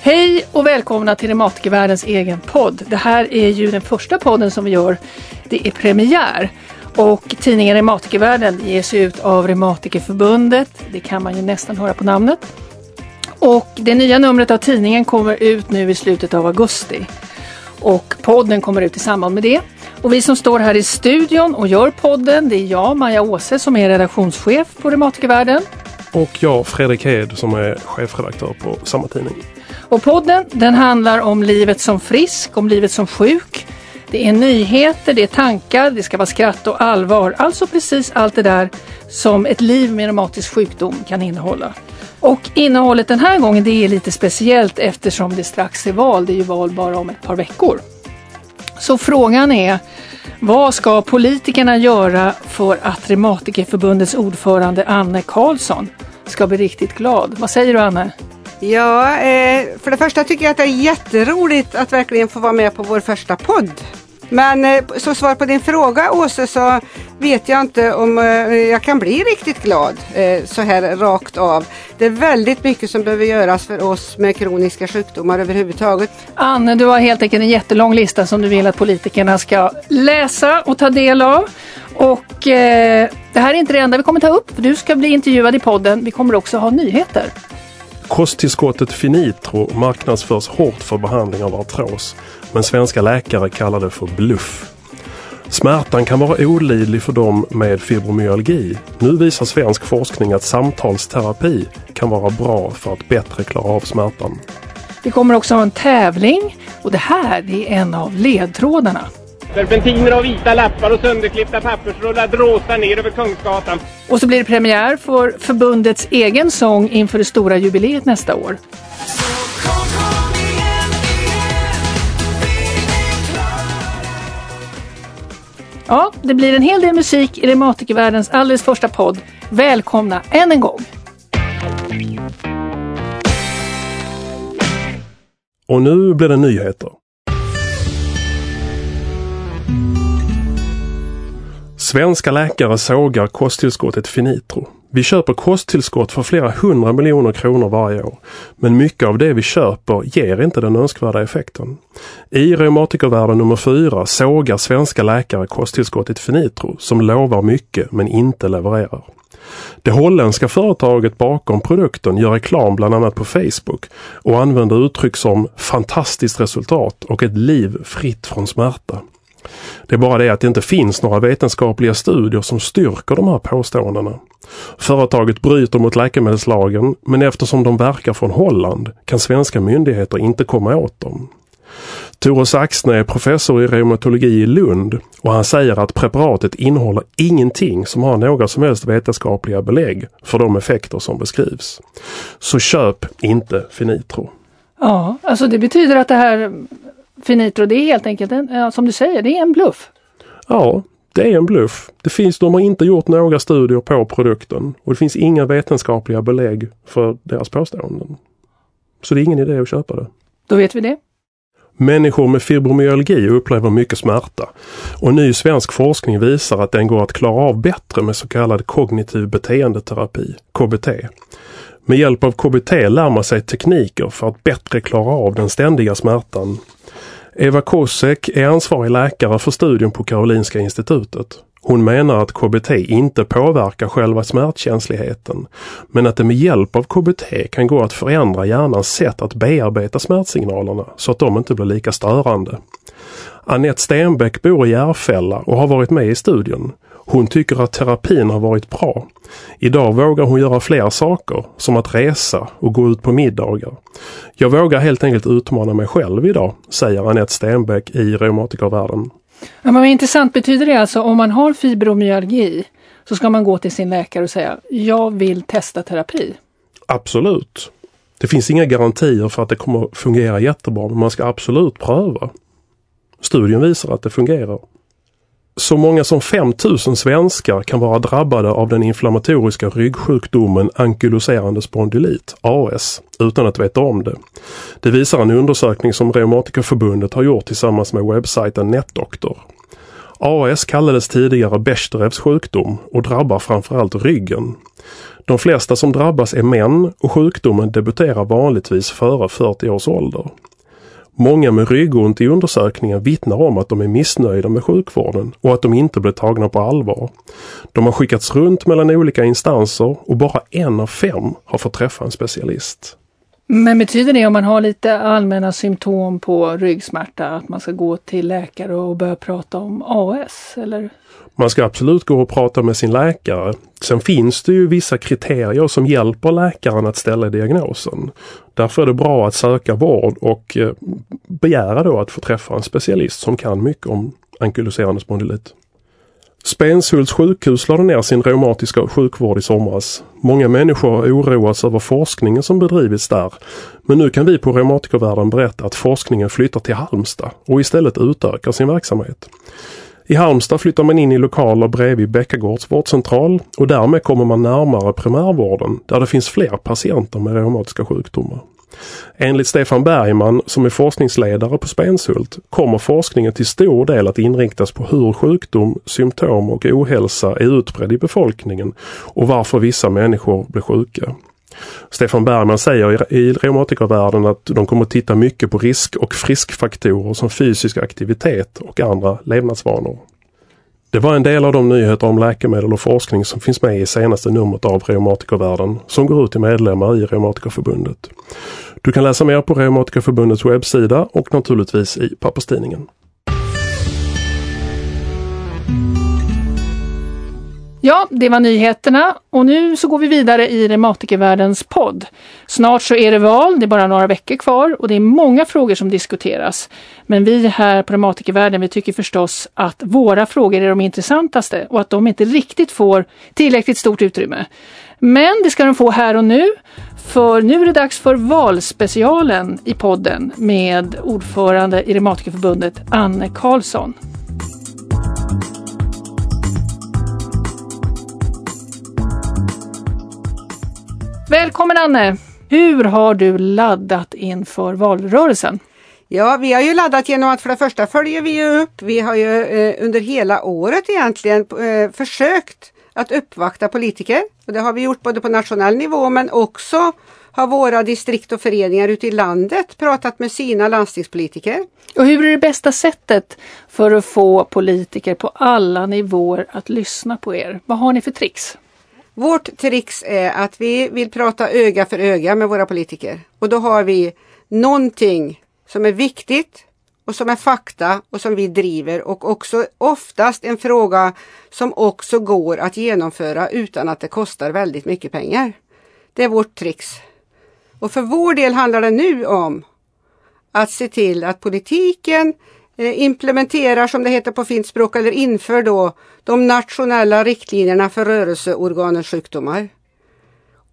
Hej och välkomna till Reumatikervärldens egen podd. Det här är ju den första podden som vi gör. Det är premiär. Och tidningen Reumatikervärlden ges ut av Reumatikerförbundet. Det kan man ju nästan höra på namnet. Och det nya numret av tidningen kommer ut nu i slutet av augusti. Och podden kommer ut i samband med det. Och vi som står här i studion och gör podden, det är jag, Maja Åse, som är redaktionschef på Reumatikervärlden. Och jag, Fredrik Hed, som är chefredaktör på samma tidning. Och podden den handlar om livet som frisk, om livet som sjuk. Det är nyheter, det är tankar, det ska vara skratt och allvar. Alltså precis allt det där som ett liv med reumatisk sjukdom kan innehålla. Och innehållet den här gången det är lite speciellt eftersom det strax är val. Det är ju val bara om ett par veckor. Så frågan är, vad ska politikerna göra för att Reumatikerförbundets ordförande Anne Karlsson ska bli riktigt glad? Vad säger du Anne? Ja, eh, för det första tycker jag att det är jätteroligt att verkligen få vara med på vår första podd. Men eh, som svar på din fråga Åse så vet jag inte om eh, jag kan bli riktigt glad eh, så här rakt av. Det är väldigt mycket som behöver göras för oss med kroniska sjukdomar överhuvudtaget. Anne, du har helt enkelt en jättelång lista som du vill att politikerna ska läsa och ta del av. Och eh, det här är inte det enda vi kommer ta upp. Du ska bli intervjuad i podden. Vi kommer också ha nyheter. Kosttillskottet Finitro marknadsförs hårt för behandling av artros, men svenska läkare kallar det för bluff. Smärtan kan vara olidlig för dem med fibromyalgi. Nu visar svensk forskning att samtalsterapi kan vara bra för att bättre klara av smärtan. Vi kommer också ha en tävling och det här det är en av ledtrådarna. Serpentiner och vita lappar och sönderklippta pappersrullar dråsar ner över Kungsgatan. Och så blir det premiär för förbundets egen sång inför det stora jubileet nästa år. Ja, det blir en hel del musik i Reumatikervärldens alldeles första podd. Välkomna än en gång! Och nu blir det nyheter. Svenska läkare sågar kosttillskottet Finitro. Vi köper kosttillskott för flera hundra miljoner kronor varje år. Men mycket av det vi köper ger inte den önskvärda effekten. I reumatikervärlden nummer fyra sågar svenska läkare kosttillskottet Finitro som lovar mycket men inte levererar. Det holländska företaget bakom produkten gör reklam bland annat på Facebook och använder uttryck som fantastiskt resultat och ett liv fritt från smärta. Det är bara det att det inte finns några vetenskapliga studier som styrker de här påståendena. Företaget bryter mot läkemedelslagen men eftersom de verkar från Holland kan svenska myndigheter inte komma åt dem. Tore Saxne är professor i reumatologi i Lund och han säger att preparatet innehåller ingenting som har några som helst vetenskapliga belägg för de effekter som beskrivs. Så köp inte Finitro. Ja, alltså det betyder att det här Finitro, det är helt enkelt en, som du säger, det är en bluff. Ja, det är en bluff. Det finns, de har inte gjort några studier på produkten och det finns inga vetenskapliga belägg för deras påståenden. Så det är ingen idé att köpa det. Då vet vi det. Människor med fibromyalgi upplever mycket smärta och ny svensk forskning visar att den går att klara av bättre med så kallad kognitiv beteendeterapi, KBT. Med hjälp av KBT lär man sig tekniker för att bättre klara av den ständiga smärtan Eva Kosek är ansvarig läkare för studien på Karolinska institutet. Hon menar att KBT inte påverkar själva smärtkänsligheten, men att det med hjälp av KBT kan gå att förändra hjärnans sätt att bearbeta smärtsignalerna så att de inte blir lika störande. Annette Stenbeck bor i Järfälla och har varit med i studien. Hon tycker att terapin har varit bra. Idag vågar hon göra fler saker, som att resa och gå ut på middagar. Jag vågar helt enkelt utmana mig själv idag, säger Annette Stenbeck i Reumatikervärlden. Ja, men intressant, betyder det alltså om man har fibromyalgi så ska man gå till sin läkare och säga jag vill testa terapi? Absolut. Det finns inga garantier för att det kommer fungera jättebra men man ska absolut pröva. Studien visar att det fungerar. Så många som 5000 svenskar kan vara drabbade av den inflammatoriska ryggsjukdomen ankyloserande spondylit, AS, utan att veta om det. Det visar en undersökning som Reumatikerförbundet har gjort tillsammans med webbsajten NetDoktor. AS kallades tidigare Bechdrevs sjukdom och drabbar framförallt ryggen. De flesta som drabbas är män och sjukdomen debuterar vanligtvis före 40 års ålder. Många med ryggont i undersökningen vittnar om att de är missnöjda med sjukvården och att de inte blir tagna på allvar. De har skickats runt mellan olika instanser och bara en av fem har fått träffa en specialist. Men betyder det om man har lite allmänna symptom på ryggsmärta att man ska gå till läkare och börja prata om AS? Eller? Man ska absolut gå och prata med sin läkare. Sen finns det ju vissa kriterier som hjälper läkaren att ställa diagnosen. Därför är det bra att söka vård och eh, begära då att få träffa en specialist som kan mycket om ankyloserande spondylit. Spenshults sjukhus lade ner sin reumatiska sjukvård i somras. Många människor har oroats över forskningen som bedrivits där. Men nu kan vi på Reumatikervärlden berätta att forskningen flyttar till Halmstad och istället utökar sin verksamhet. I Halmstad flyttar man in i lokaler bredvid Bäckagårds vårdcentral och därmed kommer man närmare primärvården där det finns fler patienter med reumatiska sjukdomar. Enligt Stefan Bergman, som är forskningsledare på Spenshult, kommer forskningen till stor del att inriktas på hur sjukdom, symptom och ohälsa är utbredd i befolkningen och varför vissa människor blir sjuka. Stefan Bergman säger i reumatikervärlden att de kommer att titta mycket på risk och friskfaktorer som fysisk aktivitet och andra levnadsvanor. Det var en del av de nyheter om läkemedel och forskning som finns med i senaste numret av Reumatikervärlden som går ut till medlemmar i Reumatikerförbundet. Du kan läsa mer på Reumatikerförbundets webbsida och naturligtvis i papperstidningen. Ja, det var nyheterna och nu så går vi vidare i Reumatikervärldens podd. Snart så är det val, det är bara några veckor kvar och det är många frågor som diskuteras. Men vi här på Reumatikervärlden, vi tycker förstås att våra frågor är de intressantaste och att de inte riktigt får tillräckligt stort utrymme. Men det ska de få här och nu, för nu är det dags för valspecialen i podden med ordförande i Reumatikerförbundet Anne Karlsson. Välkommen Anne! Hur har du laddat inför valrörelsen? Ja, vi har ju laddat genom att för det första följer vi upp. Vi har ju eh, under hela året egentligen eh, försökt att uppvakta politiker. Och det har vi gjort både på nationell nivå men också har våra distrikt och föreningar ute i landet pratat med sina landstingspolitiker. Och hur är det bästa sättet för att få politiker på alla nivåer att lyssna på er? Vad har ni för tricks? Vårt trix är att vi vill prata öga för öga med våra politiker och då har vi någonting som är viktigt och som är fakta och som vi driver och också oftast en fråga som också går att genomföra utan att det kostar väldigt mycket pengar. Det är vårt trix. Och för vår del handlar det nu om att se till att politiken Eh, implementerar, som det heter på fint språk, eller inför då de nationella riktlinjerna för rörelseorganens sjukdomar.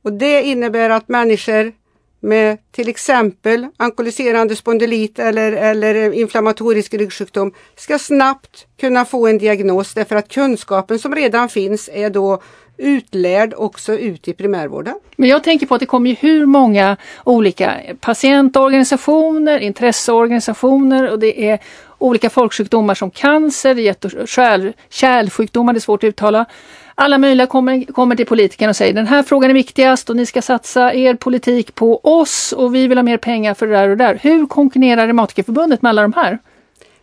Och det innebär att människor med till exempel ankoliserande spondylit eller, eller inflammatorisk ryggsjukdom ska snabbt kunna få en diagnos därför att kunskapen som redan finns är då utlärd också ut i primärvården. Men jag tänker på att det kommer ju hur många olika patientorganisationer, intresseorganisationer och det är olika folksjukdomar som cancer, hjärt och kärl, kärlsjukdomar, det är svårt att uttala. Alla möjliga kommer, kommer till politikerna och säger den här frågan är viktigast och ni ska satsa er politik på oss och vi vill ha mer pengar för det där och det där. Hur konkurrerar Reumatikerförbundet med alla de här?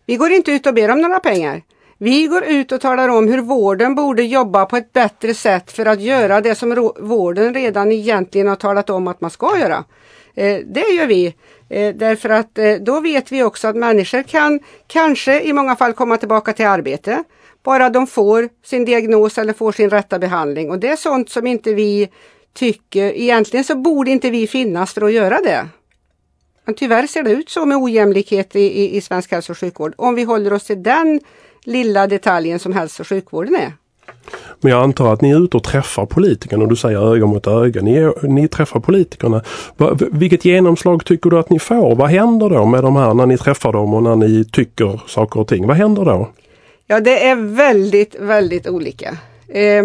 Vi går inte ut och ber om några pengar. Vi går ut och talar om hur vården borde jobba på ett bättre sätt för att göra det som vården redan egentligen har talat om att man ska göra. Eh, det gör vi. Eh, därför att eh, då vet vi också att människor kan kanske i många fall komma tillbaka till arbete. Bara de får sin diagnos eller får sin rätta behandling och det är sånt som inte vi tycker, egentligen så borde inte vi finnas för att göra det. Men tyvärr ser det ut så med ojämlikhet i, i, i svensk hälso och sjukvård om vi håller oss till den lilla detaljen som hälso och sjukvården är. Men jag antar att ni är ute och träffar politikerna och du säger öga mot öga. Ni, ni träffar politikerna. Va, vilket genomslag tycker du att ni får? Vad händer då med de här när ni träffar dem och när ni tycker saker och ting? Vad händer då? Ja det är väldigt, väldigt olika. Eh,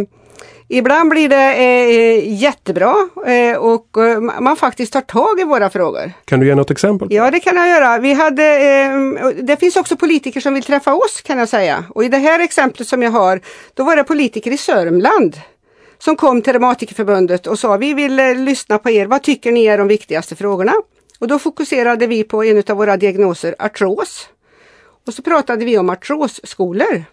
Ibland blir det eh, jättebra eh, och eh, man faktiskt tar tag i våra frågor. Kan du ge något exempel? Ja det kan jag göra. Vi hade, eh, det finns också politiker som vill träffa oss kan jag säga. Och i det här exemplet som jag har, då var det politiker i Sörmland som kom till Reumatikerförbundet och sa vi vill eh, lyssna på er, vad tycker ni är de viktigaste frågorna? Och då fokuserade vi på en av våra diagnoser, artros. Och så pratade vi om artrosskolor.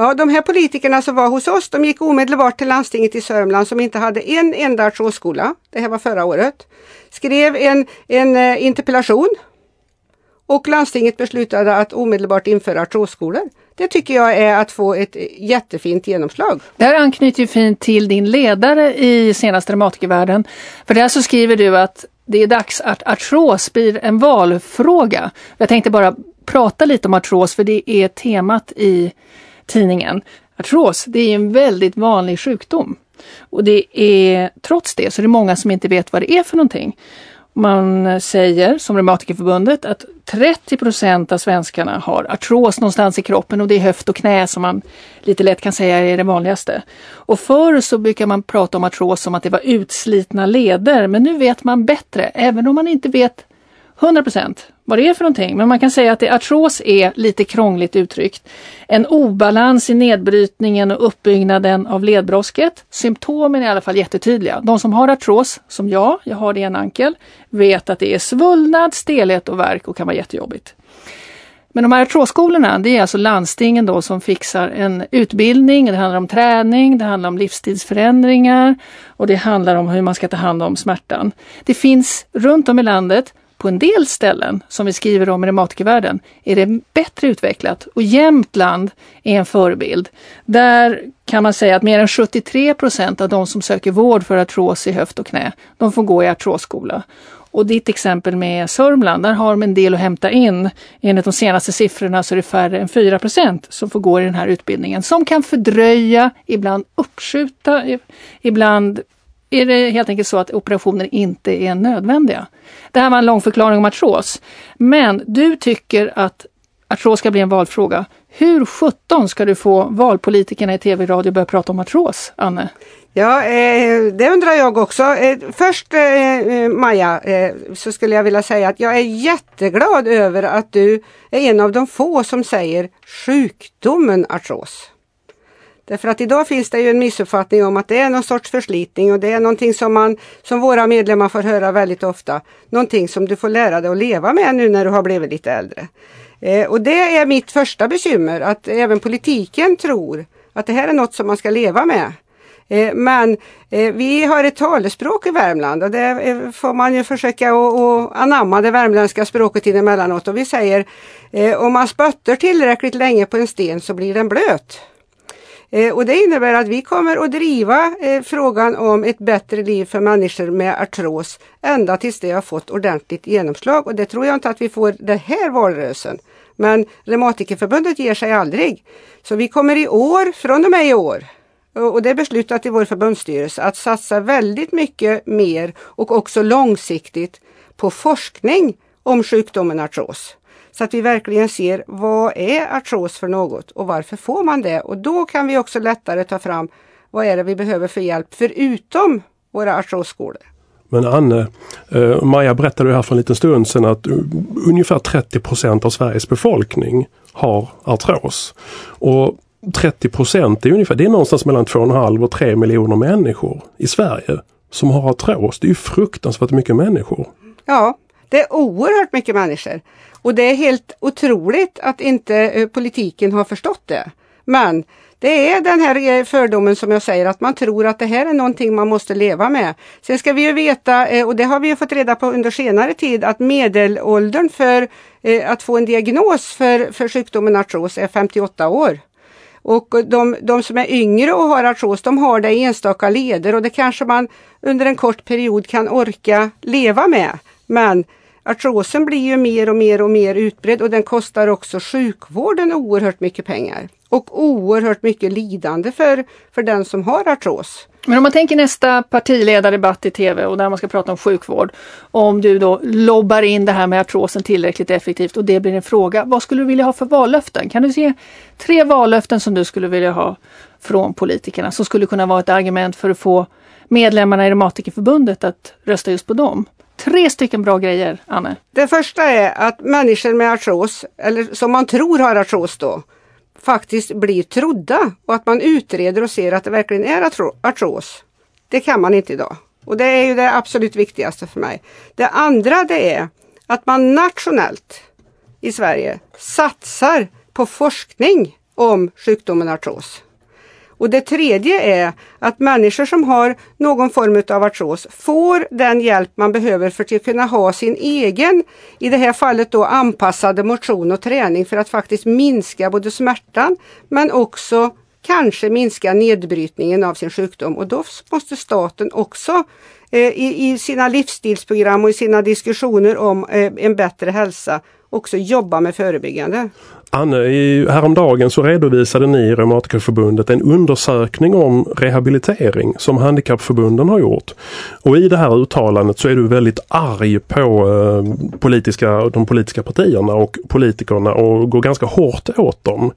Ja, de här politikerna som var hos oss, de gick omedelbart till landstinget i Sörmland som inte hade en enda artrosskola. Det här var förra året. Skrev en, en eh, interpellation och landstinget beslutade att omedelbart införa artrosskolor. Det tycker jag är att få ett jättefint genomslag. Det här anknyter ju fint till din ledare i senaste reumatikervärlden. För där så skriver du att det är dags att artros blir en valfråga. Jag tänkte bara prata lite om artros för det är temat i tidningen. Artros, det är en väldigt vanlig sjukdom. Och det är trots det så är det många som inte vet vad det är för någonting. Man säger, som Reumatikerförbundet, att 30 av svenskarna har artros någonstans i kroppen och det är höft och knä som man lite lätt kan säga är det vanligaste. Och förr så brukar man prata om artros som att det var utslitna leder, men nu vet man bättre, även om man inte vet 100 vad det är för någonting. Men man kan säga att det, artros är lite krångligt uttryckt. En obalans i nedbrytningen och uppbyggnaden av ledbrosket. Symptomen är i alla fall jättetydliga. De som har artros, som jag, jag har det i en ankel, vet att det är svullnad, stelhet och värk och kan vara jättejobbigt. Men de här artrosskolorna, det är alltså landstingen då som fixar en utbildning, det handlar om träning, det handlar om livsstilsförändringar och det handlar om hur man ska ta hand om smärtan. Det finns runt om i landet på en del ställen, som vi skriver om i reumatikervärlden, är det bättre utvecklat och Jämtland är en förebild. Där kan man säga att mer än 73 procent av de som söker vård för artros i höft och knä, de får gå i artrosskola. Och ditt exempel med Sörmland, där har de en del att hämta in. Enligt de senaste siffrorna så är det färre än 4 som får gå i den här utbildningen som kan fördröja, ibland uppskjuta, ibland är det helt enkelt så att operationer inte är nödvändiga. Det här var en lång förklaring om artros. Men du tycker att artros ska bli en valfråga. Hur sjutton ska du få valpolitikerna i tv och radio börja prata om artros, Anne? Ja, eh, det undrar jag också. Eh, först eh, eh Maja, eh, så skulle jag vilja säga att jag är jätteglad över att du är en av de få som säger sjukdomen artros. Därför att idag finns det ju en missuppfattning om att det är någon sorts förslitning och det är någonting som, man, som våra medlemmar får höra väldigt ofta. Någonting som du får lära dig att leva med nu när du har blivit lite äldre. Eh, och det är mitt första bekymmer, att även politiken tror att det här är något som man ska leva med. Eh, men eh, vi har ett talespråk i Värmland och det eh, får man ju försöka att anamma det värmländska språket in emellanåt och vi säger eh, om man spötter tillräckligt länge på en sten så blir den blöt. Eh, och det innebär att vi kommer att driva eh, frågan om ett bättre liv för människor med artros ända tills det har fått ordentligt genomslag och det tror jag inte att vi får den här valrörelsen. Men Reumatikerförbundet ger sig aldrig. Så vi kommer i år, från och med i år, och det är beslutat i vår förbundsstyrelse, att satsa väldigt mycket mer och också långsiktigt på forskning om sjukdomen artros. Så att vi verkligen ser vad är artros för något och varför får man det? Och då kan vi också lättare ta fram vad är det vi behöver för hjälp förutom våra artrosskolor. Men Anne, eh, Maja berättade här för en liten stund sedan att uh, ungefär 30 procent av Sveriges befolkning har artros. Och 30 procent är ungefär, det är någonstans mellan 2,5 och 3 miljoner människor i Sverige som har artros. Det är ju fruktansvärt mycket människor. Ja, det är oerhört mycket människor. Och det är helt otroligt att inte eh, politiken har förstått det. Men det är den här eh, fördomen som jag säger att man tror att det här är någonting man måste leva med. Sen ska vi ju veta, eh, och det har vi ju fått reda på under senare tid, att medelåldern för att få en diagnos för, för sjukdomen artros är 58 år. Och de, de, som är yngre och har artros, de har det i enstaka leder och det kanske man under en kort period kan orka leva med. Men artrosen blir ju mer och mer och mer utbredd och den kostar också sjukvården oerhört mycket pengar. och oerhört mycket lidande för, för den som har artros. Men om man tänker nästa partiledardebatt i tv och där man ska prata om sjukvård. Om du då lobbar in det här med artrosen tillräckligt effektivt och det blir en fråga. Vad skulle du vilja ha för vallöften? Kan du se tre vallöften som du skulle vilja ha från politikerna som skulle kunna vara ett argument för att få medlemmarna i Reumatikerförbundet att rösta just på dem? Tre stycken bra grejer, Anne. Det första är att människor med artros, eller som man tror har artros då, faktiskt blir trodda och att man utreder och ser att det verkligen är artros. Det kan man inte idag. Och det är ju det absolut viktigaste för mig. Det andra det är att man nationellt i Sverige satsar på forskning om sjukdomen artros. Och det tredje är att människor som har någon form av artros får den hjälp man behöver för att kunna ha sin egen, i det här fallet då anpassade motion och träning för att faktiskt minska både smärtan men också kanske minska nedbrytningen av sin sjukdom. Och då måste staten också eh, i, i, sina livsstilsprogram och i sina diskussioner om eh, en bättre hälsa också jobba med förebyggande. Anne, i, häromdagen så redovisade ni i Reumatikerförbundet en undersökning om rehabilitering som handikappförbunden har gjort. Och i det här uttalandet så är du väldigt arg på eh, politiska, de politiska partierna och politikerna och går ganska hårt åt dem.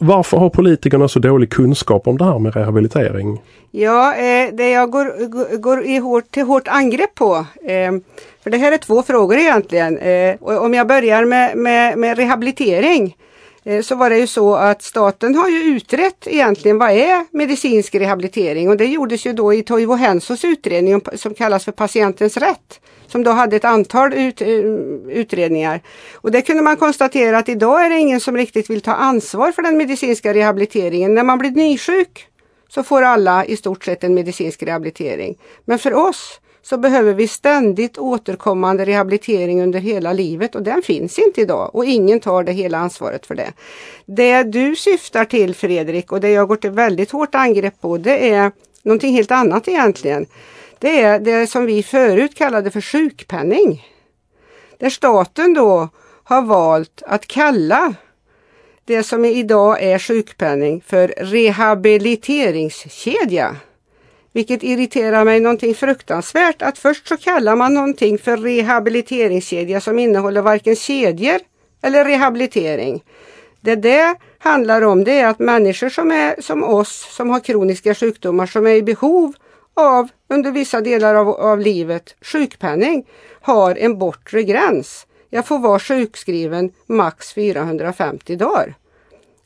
Varför har politikerna så dålig kunskap om det här med rehabilitering? Ja, eh, det jag går, går, går i hårt, till hårt angrepp på eh, för det här är två frågor egentligen. Eh, om jag börjar med, med, med rehabilitering eh, så var det ju så att staten har ju utrett egentligen vad är medicinsk rehabilitering och det gjordes ju då i Toivo Hensos utredning som kallas för patientens rätt som då hade ett antal ut, eh, utredningar. Och det kunde man konstatera att idag är det ingen som riktigt vill ta ansvar för den medicinska rehabiliteringen. När man blir nysjuk så får alla i stort sett en medicinsk rehabilitering. Men för oss så behöver vi ständigt återkommande rehabilitering under hela livet och den finns inte idag och ingen tar det hela ansvaret för det. Det du syftar till Fredrik och det jag går till väldigt hårt angrepp på det är någonting helt annat egentligen. Det är det som vi förut kallade för sjukpenning. Där staten då har valt att kalla det som idag är sjukpenning för rehabiliteringskedja. Vilket irriterar mig någonting fruktansvärt att först så kallar man någonting för rehabiliteringskedja som innehåller varken kedjor eller rehabilitering. Det det handlar om det är att människor som är som oss som har kroniska sjukdomar som är i behov av under vissa delar av, av livet sjukpenning har en bortre gräns. Jag får vara sjukskriven max 450 dagar.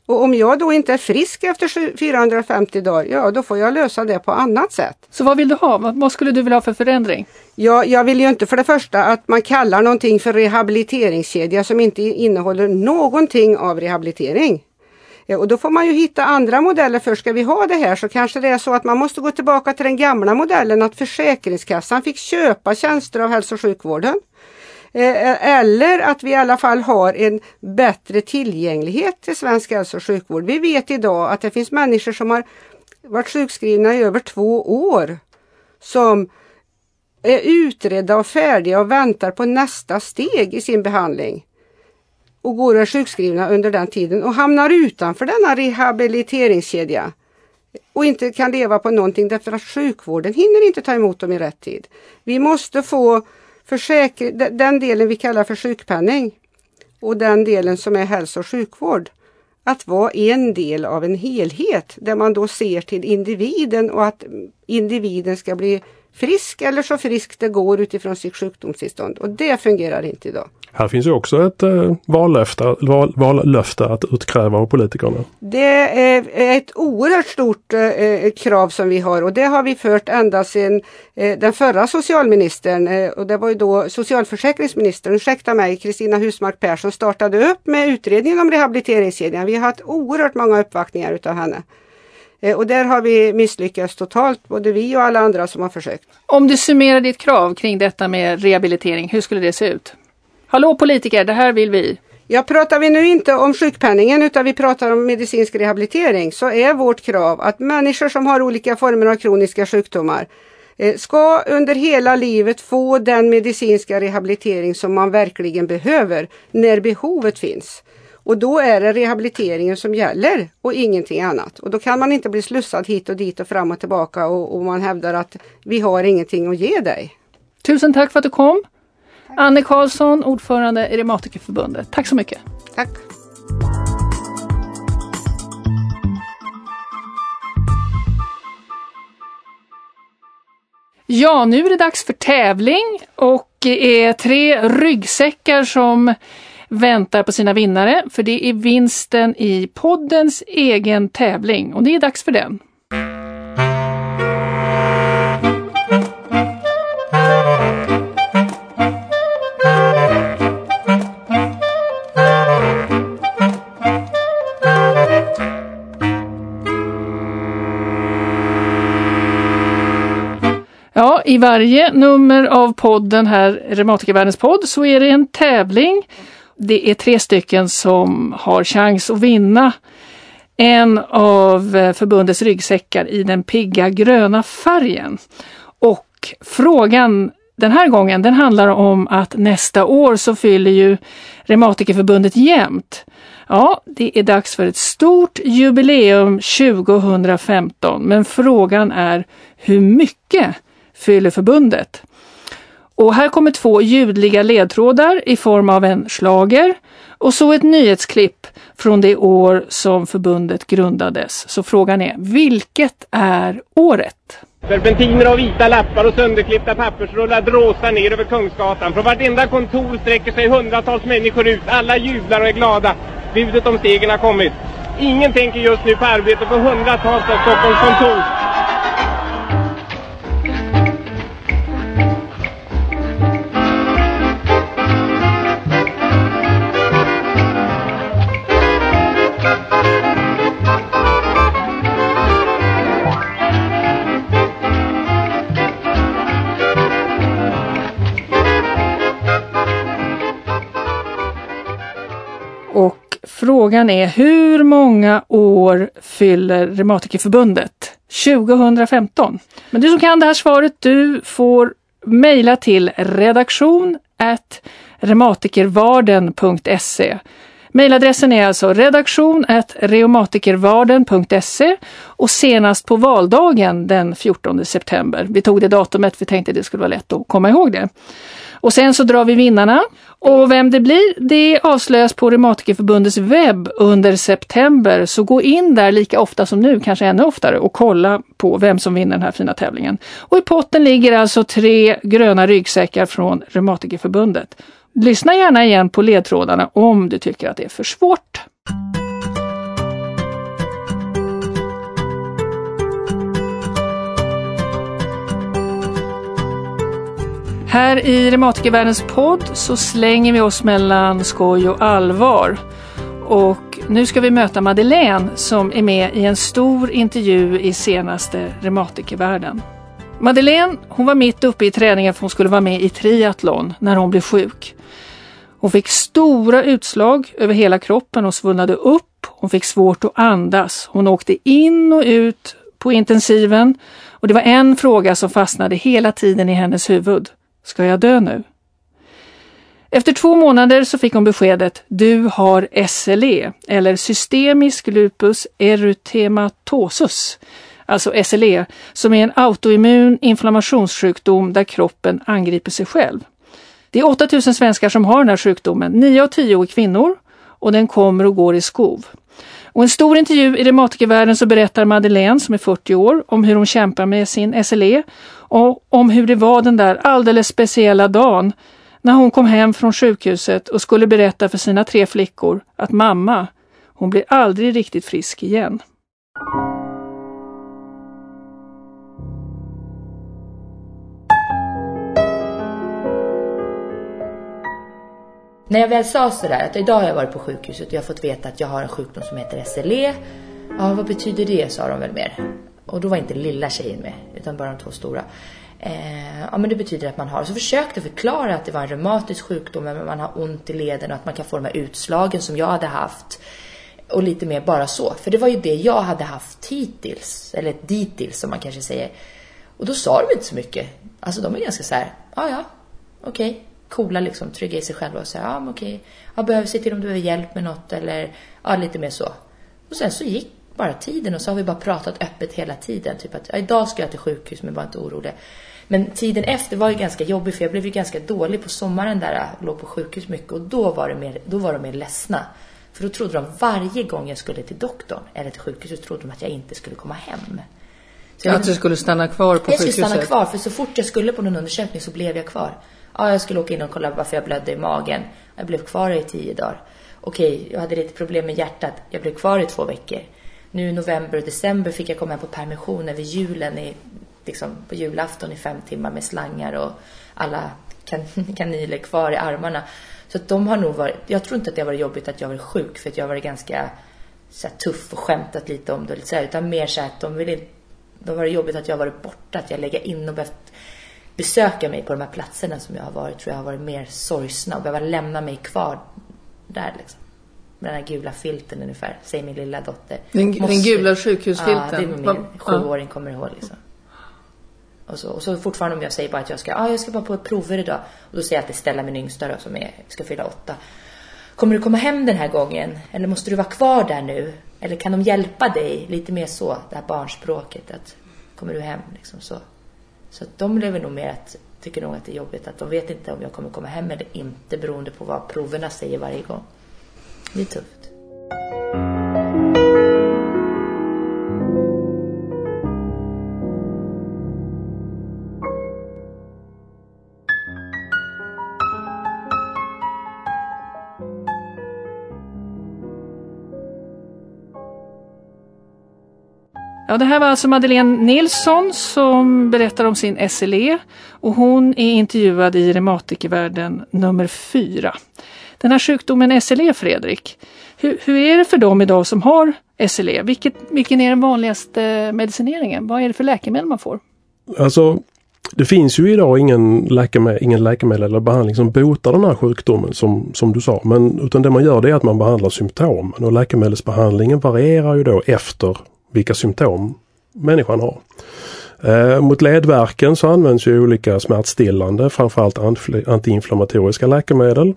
Och om jag då inte är frisk efter 450 dagar, ja då får jag lösa det på annat sätt. Så vad vill du ha? Vad skulle du vilja ha för förändring? Ja, jag vill ju inte för det första att man kallar någonting för rehabiliteringskedja som inte innehåller någonting av rehabilitering. Och då får man ju hitta andra modeller för ska vi ha det här så kanske det är så att man måste gå tillbaka till den gamla modellen att Försäkringskassan fick köpa tjänster av hälso och sjukvården. Eh, eller att vi i alla fall har en bättre tillgänglighet till svensk hälso och sjukvård. Vi vet idag att det finns människor som har varit sjukskrivna i över två år som är utredda och färdiga och väntar på nästa steg i sin behandling och går och är sjukskrivna under den tiden och hamnar utanför denna rehabiliteringskedja och inte kan leva på någonting därför att sjukvården hinner inte ta emot dem i rätt tid. Vi måste få försäkring, den delen vi kallar för sjukpenning och den delen som är hälso och sjukvård att vara en del av en helhet där man då ser till individen och att individen ska bli frisk eller så frisk det går utifrån sitt sjukdomstillstånd och det fungerar inte idag. Här finns ju också ett eh, vallöfte, val, vallöfte att utkräva av politikerna. Det är ett oerhört stort eh, krav som vi har och det har vi fört ända sedan eh, den förra socialministern eh, och det var ju då socialförsäkringsministern, ursäkta mig, Kristina Husmark Persson startade upp med utredningen om rehabiliteringskedjan. Vi har haft oerhört många uppvaktningar utav henne. Eh, och där har vi misslyckats totalt, både vi och alla andra som har försökt. Om du summerar ditt krav kring detta med rehabilitering, hur skulle det se ut? Hallå politiker, det här vill vi. Ja, pratar vi nu inte om sjukpenningen utan vi pratar om medicinsk rehabilitering så är vårt krav att människor som har olika former av kroniska sjukdomar eh, ska under hela livet få den medicinska rehabilitering som man verkligen behöver när behovet finns. Och då är det rehabiliteringen som gäller och ingenting annat. Och då kan man inte bli slussad hit och dit och fram och tillbaka och, och man hävdar att vi har ingenting att ge dig. Tusen tack för att du kom. Anne Karlsson, ordförande i Reumatikerförbundet. Tack så mycket. Tack! Ja, nu är det dags för tävling och det är tre ryggsäckar som väntar på sina vinnare. För det är vinsten i poddens egen tävling och det är dags för den. Ja, i varje nummer av podden här, Reumatikervärldens podd, så är det en tävling. Det är tre stycken som har chans att vinna en av eh, förbundets ryggsäckar i den pigga gröna färgen. Och frågan den här gången, den handlar om att nästa år så fyller ju Reumatikerförbundet jämnt. Ja, det är dags för ett stort jubileum 2015, men frågan är hur mycket fyller förbundet? Och här kommer två ljudliga ledtrådar i form av en slager och så ett nyhetsklipp från det år som förbundet grundades. Så frågan är, vilket är året? Serpentiner och vita lappar och sönderklippta pappersrullar dråsar ner över Kungsgatan. Från vartenda kontor sträcker sig hundratals människor ut. Alla jublar och är glada. Budet om segern har kommit. Ingen tänker just nu på arbete på hundratals av Stockholms kontor. Och frågan är hur många år fyller Reumatikerförbundet 2015? Men du som kan det här svaret, du får mejla till redaktion reumatikervarden.se. Mejladressen är alltså redaktion reumatikervarden.se och senast på valdagen den 14 september. Vi tog det datumet vi tänkte det skulle vara lätt att komma ihåg det. Och sen så drar vi vinnarna. Och vem det blir, det avslöjas på Reumatikerförbundets webb under september. Så gå in där lika ofta som nu, kanske ännu oftare, och kolla på vem som vinner den här fina tävlingen. Och i potten ligger alltså tre gröna ryggsäckar från Reumatikerförbundet. Lyssna gärna igen på ledtrådarna om du tycker att det är för svårt. Här i Reumatikervärldens podd så slänger vi oss mellan skoj och allvar. Och nu ska vi möta Madeleine som är med i en stor intervju i senaste Reumatikervärlden. Madeleine hon var mitt uppe i träningen för hon skulle vara med i triathlon när hon blev sjuk. Hon fick stora utslag över hela kroppen och svullnade upp. Hon fick svårt att andas. Hon åkte in och ut på intensiven och det var en fråga som fastnade hela tiden i hennes huvud. Ska jag dö nu? Efter två månader så fick hon beskedet Du har SLE eller systemisk lupus erythematosus, alltså SLE, som är en autoimmun inflammationssjukdom där kroppen angriper sig själv. Det är 8000 svenskar som har den här sjukdomen. 9 av 10 är kvinnor och den kommer och går i skov. Och en stor intervju i Reumatikervärlden så berättar Madeleine, som är 40 år, om hur hon kämpar med sin SLE och om hur det var den där alldeles speciella dagen när hon kom hem från sjukhuset och skulle berätta för sina tre flickor att mamma, hon blir aldrig riktigt frisk igen. När jag väl sa sådär att idag har jag varit på sjukhuset och jag har fått veta att jag har en sjukdom som heter SLE. Ja, vad betyder det? sa de väl mer. Och då var inte lilla tjejen med, utan bara de två stora. Eh, ja, men det betyder att man har. Så försökte förklara att det var en reumatisk sjukdom, men man har ont i leden och att man kan få de här utslagen som jag hade haft. Och lite mer bara så. För det var ju det jag hade haft hittills. Eller dittills som man kanske säger. Och då sa de inte så mycket. Alltså de är ganska så här, ja ja, okej. Okay coola liksom, trygga i sig själva och säga, ja men okej, jag behöver se till om du behöver hjälp med något eller ja, lite mer så. Och sen så gick bara tiden och så har vi bara pratat öppet hela tiden. Typ att ja, idag ska jag till sjukhus men var inte orolig. Men tiden efter var ju ganska jobbig för jag blev ju ganska dålig på sommaren där och låg på sjukhus mycket och då var, det mer, då var de mer ledsna. För då trodde de varje gång jag skulle till doktorn eller till sjukhuset trodde de att jag inte skulle komma hem. Så att du skulle stanna kvar på jag sjukhuset? Jag skulle stanna kvar för så fort jag skulle på någon undersökning så blev jag kvar. Ja, jag skulle åka in och kolla varför jag blödde i magen. Jag blev kvar i tio dagar. Okej, jag hade lite problem med hjärtat. Jag blev kvar i två veckor. Nu i november och december fick jag komma hem på permission över julen i, liksom på julafton i fem timmar med slangar och alla kan, kanyler kvar i armarna. Så att de har nog varit, jag tror inte att det har varit jobbigt att jag varit sjuk för att jag har varit ganska så här, tuff och skämtat lite om det. Lite så här, utan mer så här att de vill inte, det har varit jobbigt att jag varit borta, att jag lägger in och behövt besöka mig på de här platserna som jag har varit tror jag har varit mer sorgsna och behöva lämna mig kvar där liksom. Med den här gula filten ungefär, säger min lilla dotter. Den, den gula sjukhusfilten? Ja, det är min sjuåring kommer ihåg liksom. Och så, och så fortfarande om jag säger bara att jag ska, ah, jag ska bara på prover idag. Och då säger jag alltid Stella min yngsta då, som är, ska fylla åtta. Kommer du komma hem den här gången? Eller måste du vara kvar där nu? Eller kan de hjälpa dig? Lite mer så, det här barnspråket. Att, kommer du hem? Liksom så. Så att de lever nog med att, tycker nog att det är jobbigt att de vet inte om jag kommer komma hem eller inte beroende på vad proverna säger varje gång. Det är tufft. Ja, det här var alltså Madeleine Nilsson som berättar om sin SLE och hon är intervjuad i Reumatikervärlden nummer 4. Den här sjukdomen SLE, Fredrik, hur, hur, är det för dem idag som har SLE? Vilket, vilken är den vanligaste medicineringen? Vad är det för läkemedel man får? Alltså, det finns ju idag ingen läkemedel, ingen läkemedel eller behandling som botar den här sjukdomen som, som du sa. Men utan det man gör det är att man behandlar symptomen och läkemedelsbehandlingen varierar ju då efter vilka symptom människan har. Eh, mot ledvärken så används ju olika smärtstillande, framförallt antiinflammatoriska läkemedel.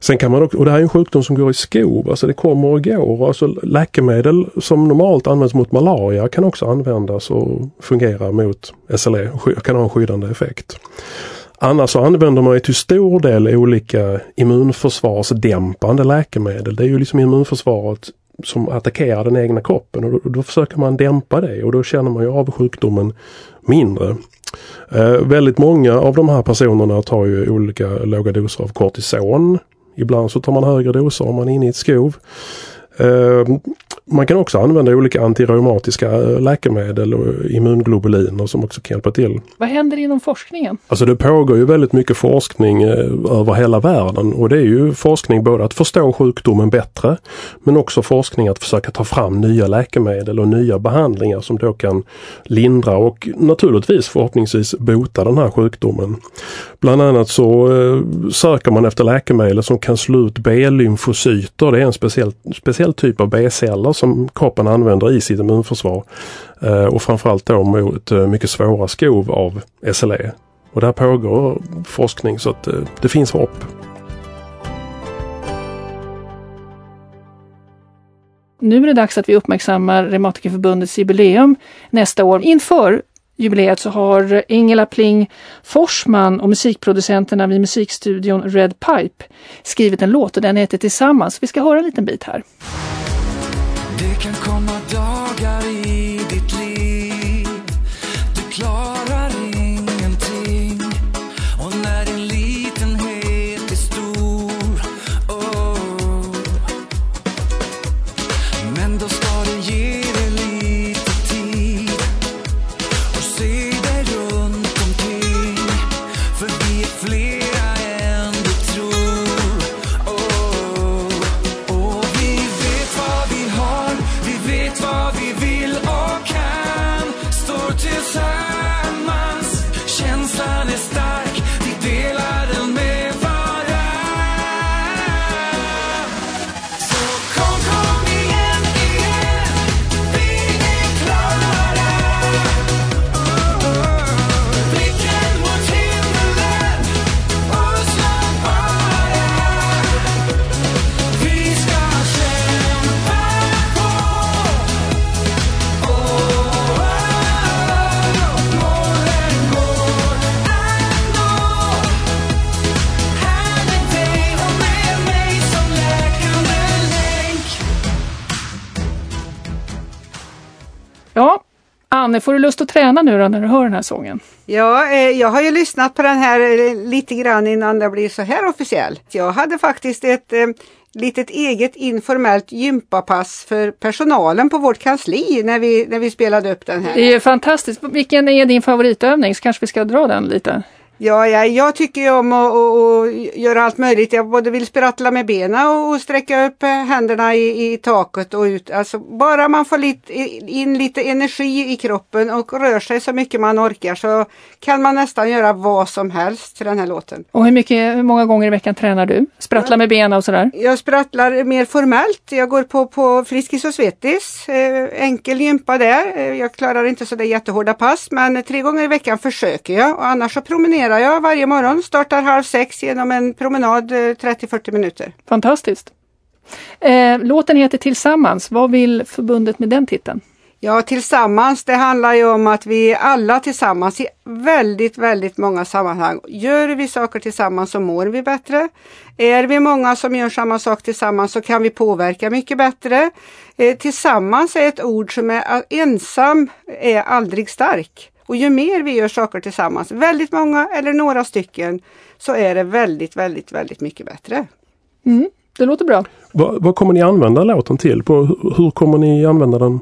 Sen kan man också, och det här är en sjukdom som går i skov, alltså det kommer och går. Alltså läkemedel som normalt används mot malaria kan också användas och fungera mot SLE, kan ha en skyddande effekt. Annars så använder man ju till stor del olika immunförsvarsdämpande läkemedel. Det är ju liksom immunförsvaret som attackerar den egna kroppen och då, då, försöker man dämpa det och då känner man ju av sjukdomen mindre. Eh, väldigt många av de här personerna tar ju olika låga doser av kortison. Ibland så tar man högre doser om man är inne i ett skov. Eh, man kan också använda olika antireumatiska eh, läkemedel och immunglobuliner som också kan hjälpa till. Vad händer inom forskningen? Alltså det pågår ju väldigt mycket forskning eh, över hela världen och det är ju forskning både att förstå sjukdomen bättre men också forskning att försöka ta fram nya läkemedel och nya behandlingar som då kan lindra och naturligtvis förhoppningsvis bota den här sjukdomen. Bland annat så söker man efter läkemedel som kan slå ut B-lymfocyter. Det är en speciell, speciell typ av B-celler som kroppen använder i sitt immunförsvar. Eh, och framförallt då mot eh, mycket svåra skov av SLE. Och där pågår forskning så att eh, det finns hopp. Nu är det dags att vi uppmärksammar Reumatikerförbundets jubileum nästa år. Inför jubileet så har Ingela Pling Forsman och musikproducenterna vid musikstudion Red Pipe skrivit en låt och den heter Tillsammans. Vi ska höra en liten bit här. Det kan komma Anne, får du lust att träna nu då när du hör den här sången? Ja, eh, jag har ju lyssnat på den här eh, lite grann innan det blir så här officiell. Jag hade faktiskt ett eh, litet eget informellt gympapass för personalen på vårt kansli när vi, när vi spelade upp den här. Det är fantastiskt. Vilken är din favoritövning? Så kanske vi ska dra den lite? Ja, ja, jag tycker ju om att, att, att göra allt möjligt. Jag både vill sprattla med benen och, sträcka upp händerna i, i taket och ut. Alltså bara man får lite, in lite energi i kroppen och rör sig så mycket man orkar så kan man nästan göra vad som helst till den här låten. Och hur, mycket, hur många gånger i veckan tränar du? Sprattla med benen och sådär? Jag sprattlar mer formellt. Jag går på, på Friskis och Svettis. Eh, enkel gympa där. Eh, jag klarar inte så där jättehårda pass men tre gånger i veckan försöker jag och annars så promenerar promenerar jag varje morgon. Startar halv sex genom en promenad 30-40 eh, minuter. Fantastiskt! Eh, låten heter Tillsammans. Vad vill förbundet med den titeln? Ja, tillsammans, det handlar ju om att vi alla tillsammans i väldigt, väldigt många sammanhang. Gör vi saker tillsammans så mår vi bättre. Är vi många som gör samma sak tillsammans så kan vi påverka mycket bättre. Eh, tillsammans är ett ord som är ensam är aldrig stark. Och ju mer vi gör saker tillsammans, väldigt många eller några stycken, så är det väldigt, väldigt, väldigt mycket bättre. Mm, det låter bra. Vad, vad kommer ni använda låten till? På, hur kommer ni använda den?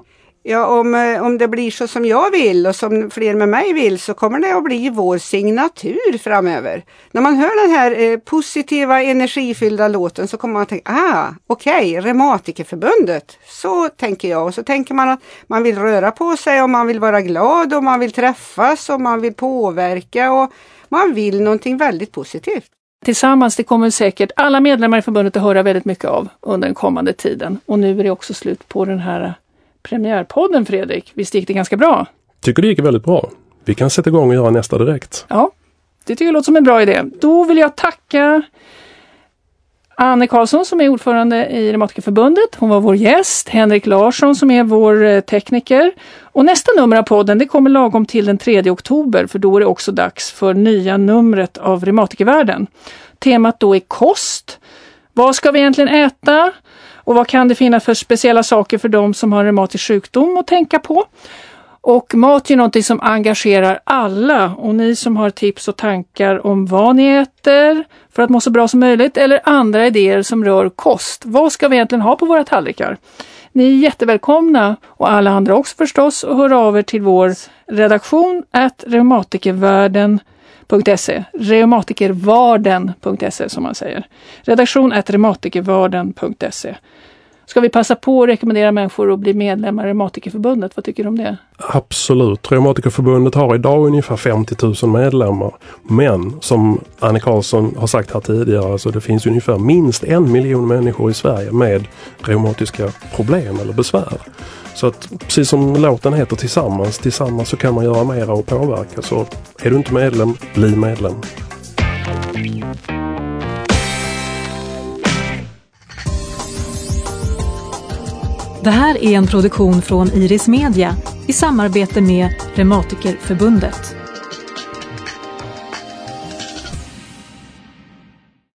Ja, om, eh, om det blir så som jag vill och som fler med mig vill så kommer det att bli vår signatur framöver. När man hör den här eh, positiva energifyllda låten så kommer man att tänka, ah, okej, okay, Reumatikerförbundet. Så tänker jag och så tänker man att man vill röra på sig och man vill vara glad och man vill träffas och man vill påverka och man vill någonting väldigt positivt. Tillsammans, det kommer säkert alla medlemmar i förbundet att höra väldigt mycket av under den kommande tiden. Och nu är det också slut på den här premiärpodden Fredrik. Visst gick det ganska bra? Tycker det gick väldigt bra. Vi kan sätta igång och göra nästa direkt. Ja, det tycker jag låter som en bra idé. Då vill jag tacka Anne Karlsson som är ordförande i Reumatikerförbundet. Hon var vår gäst. Henrik Larsson som är vår eh, tekniker. Och nästa nummer av podden det kommer lagom till den 3 oktober för då är det också dags för nya numret av Reumatikervärlden. Temat då är kost. Vad ska vi egentligen äta? Och vad kan det finnas för speciella saker för de som har reumatisk sjukdom att tänka på? Och mat är någonting som engagerar alla och ni som har tips och tankar om vad ni äter för att må så bra som möjligt eller andra idéer som rör kost. Vad ska vi egentligen ha på våra tallrikar? Ni är jättevälkomna och alla andra också förstås och hör av er till vår redaktion at reumatikervärlden.se reumatikervarden.se som man säger. Redaktion reumatikervarden.se Ska vi passa på att rekommendera människor att bli medlemmar i Reumatikerförbundet? Vad tycker du om det? Absolut. Reumatikerförbundet har idag ungefär 50 000 medlemmar. Men som Anne Karlsson har sagt här tidigare, så det finns ungefär minst en miljon människor i Sverige med reumatiska problem eller besvär. Så att precis som låten heter Tillsammans, tillsammans så kan man göra mera och påverka. Så är du inte medlem, bli medlem. Det här är en produktion från Iris Media i samarbete med Reumatikerförbundet.